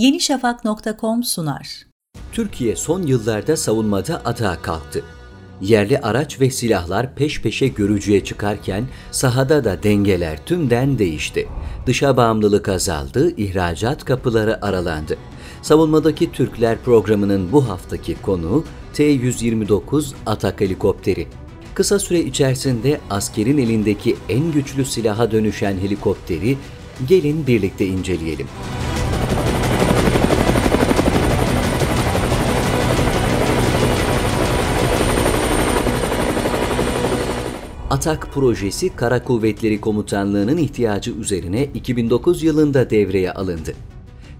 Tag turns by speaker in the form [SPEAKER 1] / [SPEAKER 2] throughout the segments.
[SPEAKER 1] yenişafak.com sunar.
[SPEAKER 2] Türkiye son yıllarda savunmada atağa kalktı. Yerli araç ve silahlar peş peşe görücüye çıkarken sahada da dengeler tümden değişti. Dışa bağımlılık azaldı, ihracat kapıları aralandı. Savunmadaki Türkler programının bu haftaki konuğu T-129 Atak helikopteri. Kısa süre içerisinde askerin elindeki en güçlü silaha dönüşen helikopteri gelin birlikte inceleyelim. Atak projesi Kara Kuvvetleri Komutanlığı'nın ihtiyacı üzerine 2009 yılında devreye alındı.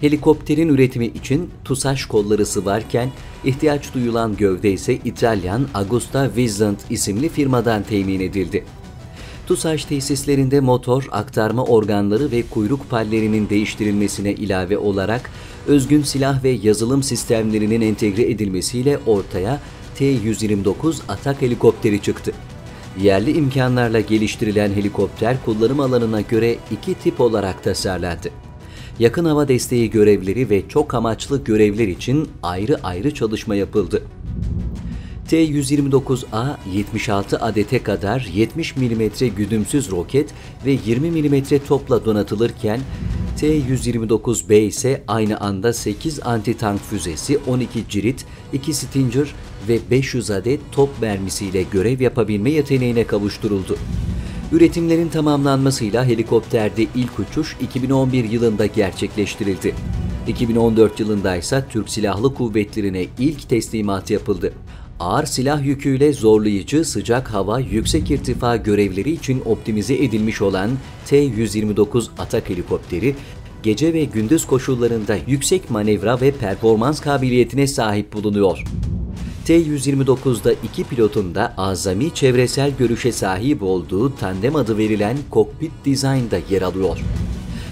[SPEAKER 2] Helikopterin üretimi için TUSAŞ kolları sıvarken ihtiyaç duyulan gövde ise İtalyan Agusta Wieland isimli firmadan temin edildi. TUSAŞ tesislerinde motor, aktarma organları ve kuyruk pallerinin değiştirilmesine ilave olarak özgün silah ve yazılım sistemlerinin entegre edilmesiyle ortaya T-129 atak helikopteri çıktı. Yerli imkanlarla geliştirilen helikopter kullanım alanına göre iki tip olarak tasarlandı. Yakın hava desteği görevleri ve çok amaçlı görevler için ayrı ayrı çalışma yapıldı. T-129A 76 adete kadar 70 mm güdümsüz roket ve 20 mm topla donatılırken T-129B ise aynı anda 8 anti-tank füzesi, 12 cirit, 2 Stinger ve 500 adet top mermisiyle görev yapabilme yeteneğine kavuşturuldu. Üretimlerin tamamlanmasıyla helikopterde ilk uçuş 2011 yılında gerçekleştirildi. 2014 yılında ise Türk Silahlı Kuvvetleri'ne ilk teslimat yapıldı. Ağır silah yüküyle zorlayıcı sıcak hava yüksek irtifa görevleri için optimize edilmiş olan T-129 atak helikopteri gece ve gündüz koşullarında yüksek manevra ve performans kabiliyetine sahip bulunuyor. T-129'da iki pilotun da azami çevresel görüşe sahip olduğu tandem adı verilen kokpit dizaynda yer alıyor.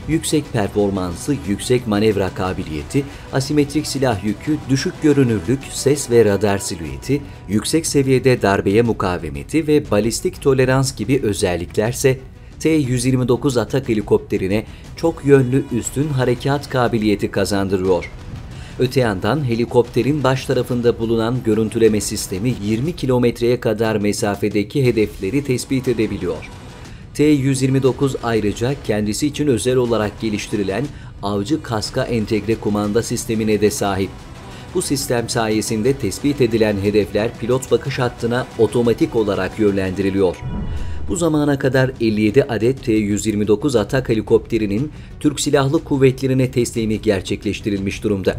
[SPEAKER 2] Yüksek performansı, yüksek manevra kabiliyeti, asimetrik silah yükü, düşük görünürlük, ses ve radar silüeti, yüksek seviyede darbeye mukavemeti ve balistik tolerans gibi özelliklerse T-129 atak helikopterine çok yönlü üstün harekat kabiliyeti kazandırıyor. Öte yandan helikopterin baş tarafında bulunan görüntüleme sistemi 20 kilometreye kadar mesafedeki hedefleri tespit edebiliyor. T-129 ayrıca kendisi için özel olarak geliştirilen avcı kaska entegre kumanda sistemine de sahip. Bu sistem sayesinde tespit edilen hedefler pilot bakış hattına otomatik olarak yönlendiriliyor. Bu zamana kadar 57 adet T-129 atak helikopterinin Türk Silahlı Kuvvetleri'ne teslimi gerçekleştirilmiş durumda.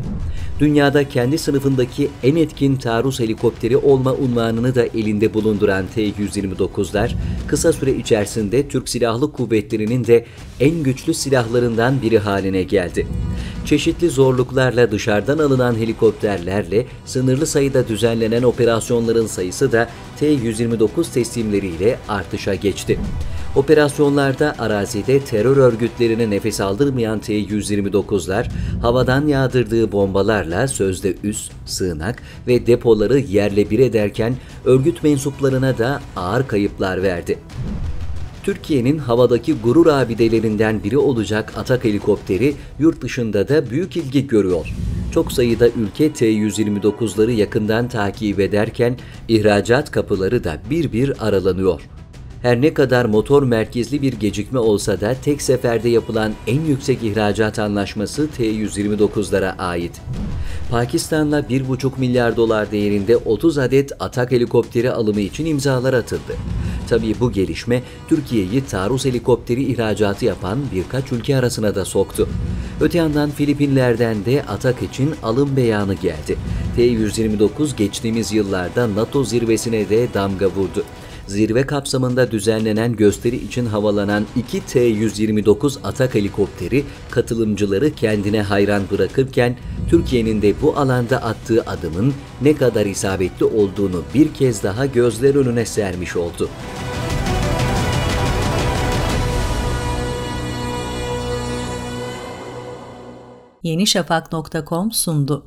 [SPEAKER 2] Dünyada kendi sınıfındaki en etkin taarruz helikopteri olma unvanını da elinde bulunduran T-129'lar kısa süre içerisinde Türk Silahlı Kuvvetleri'nin de en güçlü silahlarından biri haline geldi çeşitli zorluklarla dışarıdan alınan helikopterlerle sınırlı sayıda düzenlenen operasyonların sayısı da T-129 teslimleriyle artışa geçti. Operasyonlarda arazide terör örgütlerine nefes aldırmayan T-129'lar havadan yağdırdığı bombalarla sözde üs, sığınak ve depoları yerle bir ederken örgüt mensuplarına da ağır kayıplar verdi. Türkiye'nin havadaki gurur abidelerinden biri olacak atak helikopteri yurt dışında da büyük ilgi görüyor. Çok sayıda ülke T-129'ları yakından takip ederken ihracat kapıları da bir bir aralanıyor. Her ne kadar motor merkezli bir gecikme olsa da tek seferde yapılan en yüksek ihracat anlaşması T-129'lara ait. Pakistan'la 1,5 milyar dolar değerinde 30 adet atak helikopteri alımı için imzalar atıldı. Tabii bu gelişme Türkiye'yi taarruz helikopteri ihracatı yapan birkaç ülke arasına da soktu. Öte yandan Filipinler'den de atak için alım beyanı geldi. T-129 geçtiğimiz yıllarda NATO zirvesine de damga vurdu zirve kapsamında düzenlenen gösteri için havalanan 2 T-129 atak helikopteri katılımcıları kendine hayran bırakırken Türkiye'nin de bu alanda attığı adımın ne kadar isabetli olduğunu bir kez daha gözler önüne sermiş oldu.
[SPEAKER 1] yenişafak.com sundu.